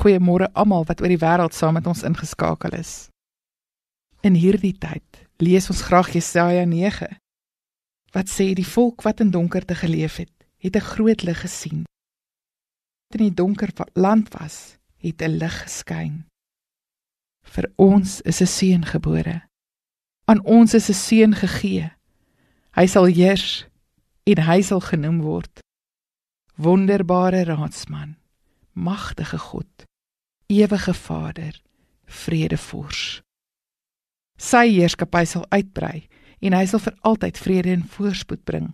Goeiemôre almal wat oor die wêreld saam met ons ingeskakel is. In hierdie tyd lees ons graag Jesaja 9 wat sê die volk wat in donkerte geleef het, het 'n groot lig gesien. In die donker land was, het 'n lig geskyn. Vir ons is 'n seun gebore. Aan ons is 'n seun gegee. Hy sal heers en hy sal genoem word Wonderbare Raadsman magtige God, ewige Vader, vredevors. Sy heerskappy sal uitbrei en hy sal vir altyd vrede en voorspoed bring.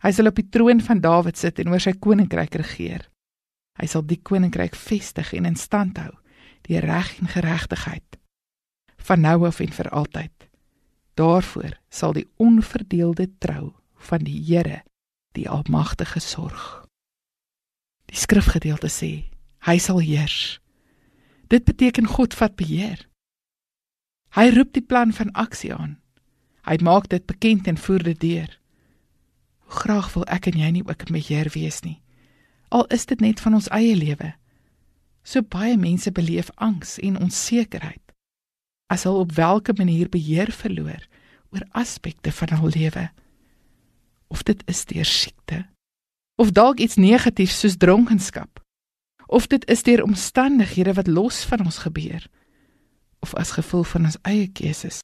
Hy sal op die troon van Dawid sit en oor sy koninkryk regeer. Hy sal die koninkryk vestig en in stand hou, die reg en geregtigheid van nou af en vir altyd. Daarvoor sal die onverdeelde trou van die Here, die Almagtige sorg. Die skrifgedeelte sê, hy sal heers. Dit beteken God vat beheer. Hy roep die plan van aksie aan. Hy maak dit bekend en voer dit deur. Hoe graag wil ek en jy nie ook met Heer wees nie. Al is dit net van ons eie lewe. So baie mense beleef angs en onsekerheid as hulle op watter manier beheer verloor oor aspekte van hul lewe. Of dit is deur siekte, of dalk iets negatiefs soos dronkenskap of dit is deur omstandighede wat los van ons gebeur of as gevolg van ons eie keuses.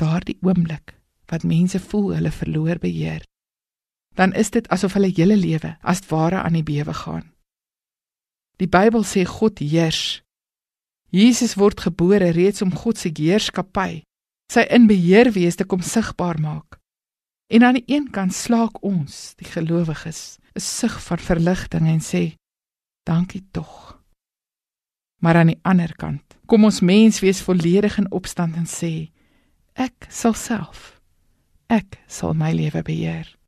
Daardie oomblik wat mense voel hulle verloor beheer dan is dit asof hulle hele lewe as ware aan die bewe gaan. Die bybel sê god heers. Jesus word gebore reeds om God se heerskappy sy inbeheer wees te kom sigbaar maak. En aan die een kant slaak ons, die gelowiges, 'n sug van verligting en sê: "Dankie tog." Maar aan die ander kant kom ons mens wees volledig in opstand en sê: "Ek sal self ek sal my lewe beheer."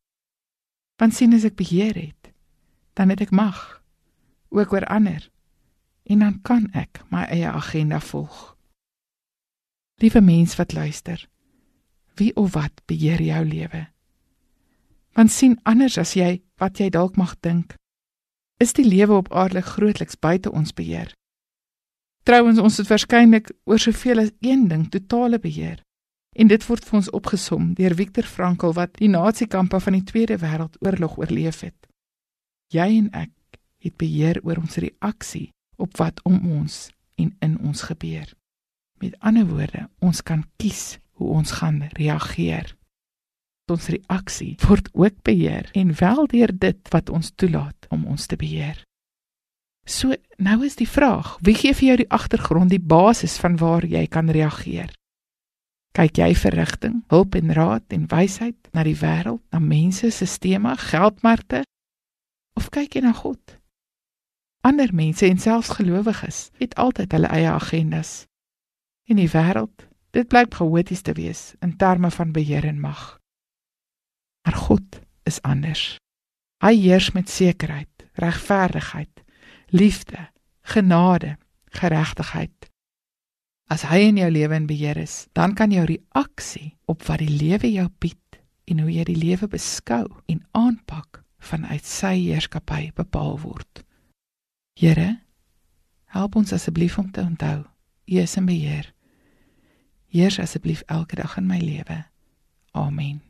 Want sien as ek beheer het, dan het ek mag ook oor ander en dan kan ek my eie agenda volg. Liewe mens wat luister, wie of wat beheer jou lewe? Want sien anders as jy wat jy dalk mag dink, is die lewe op aarde grootliks buite ons beheer. Trouwens ons het waarskynlik oor soveel as een ding totale beheer. En dit word vir ons opgesom deur Viktor Frankl wat die nasiekampe van die Tweede Wêreldoorlog oorleef het. Jy en ek het beheer oor ons reaksie op wat om ons en in ons gebeur. Met ander woorde, ons kan kies hoe ons gaan reageer. Ons reaksie word ook beheer en wel deur dit wat ons toelaat ons te beheer. So, nou is die vraag, wie gee vir jou die agtergrond, die basis van waar jy kan reageer? Kyk jy vir rigting, hulp en raad en wysheid na die wêreld, na mense, sisteme, geldmarkte of kyk jy na God? Ander mense en selfs gelowiges het altyd hulle eie agendas. In die wêreld Dit blyk chaoties te wees in terme van beheer en mag. Maar God is anders. Hy heers met sekerheid, regverdigheid, liefde, genade, geregtigheid. As hy in jou lewe in beheer is, dan kan jou reaksie op wat die lewe jou bied en hoe jy die lewe beskou en aanpak vanuit sy heerskappy bepaal word. Here, help ons asseblief om te onthou, U is in beheer. Heers asseblief elke dag in my lewe. Amen.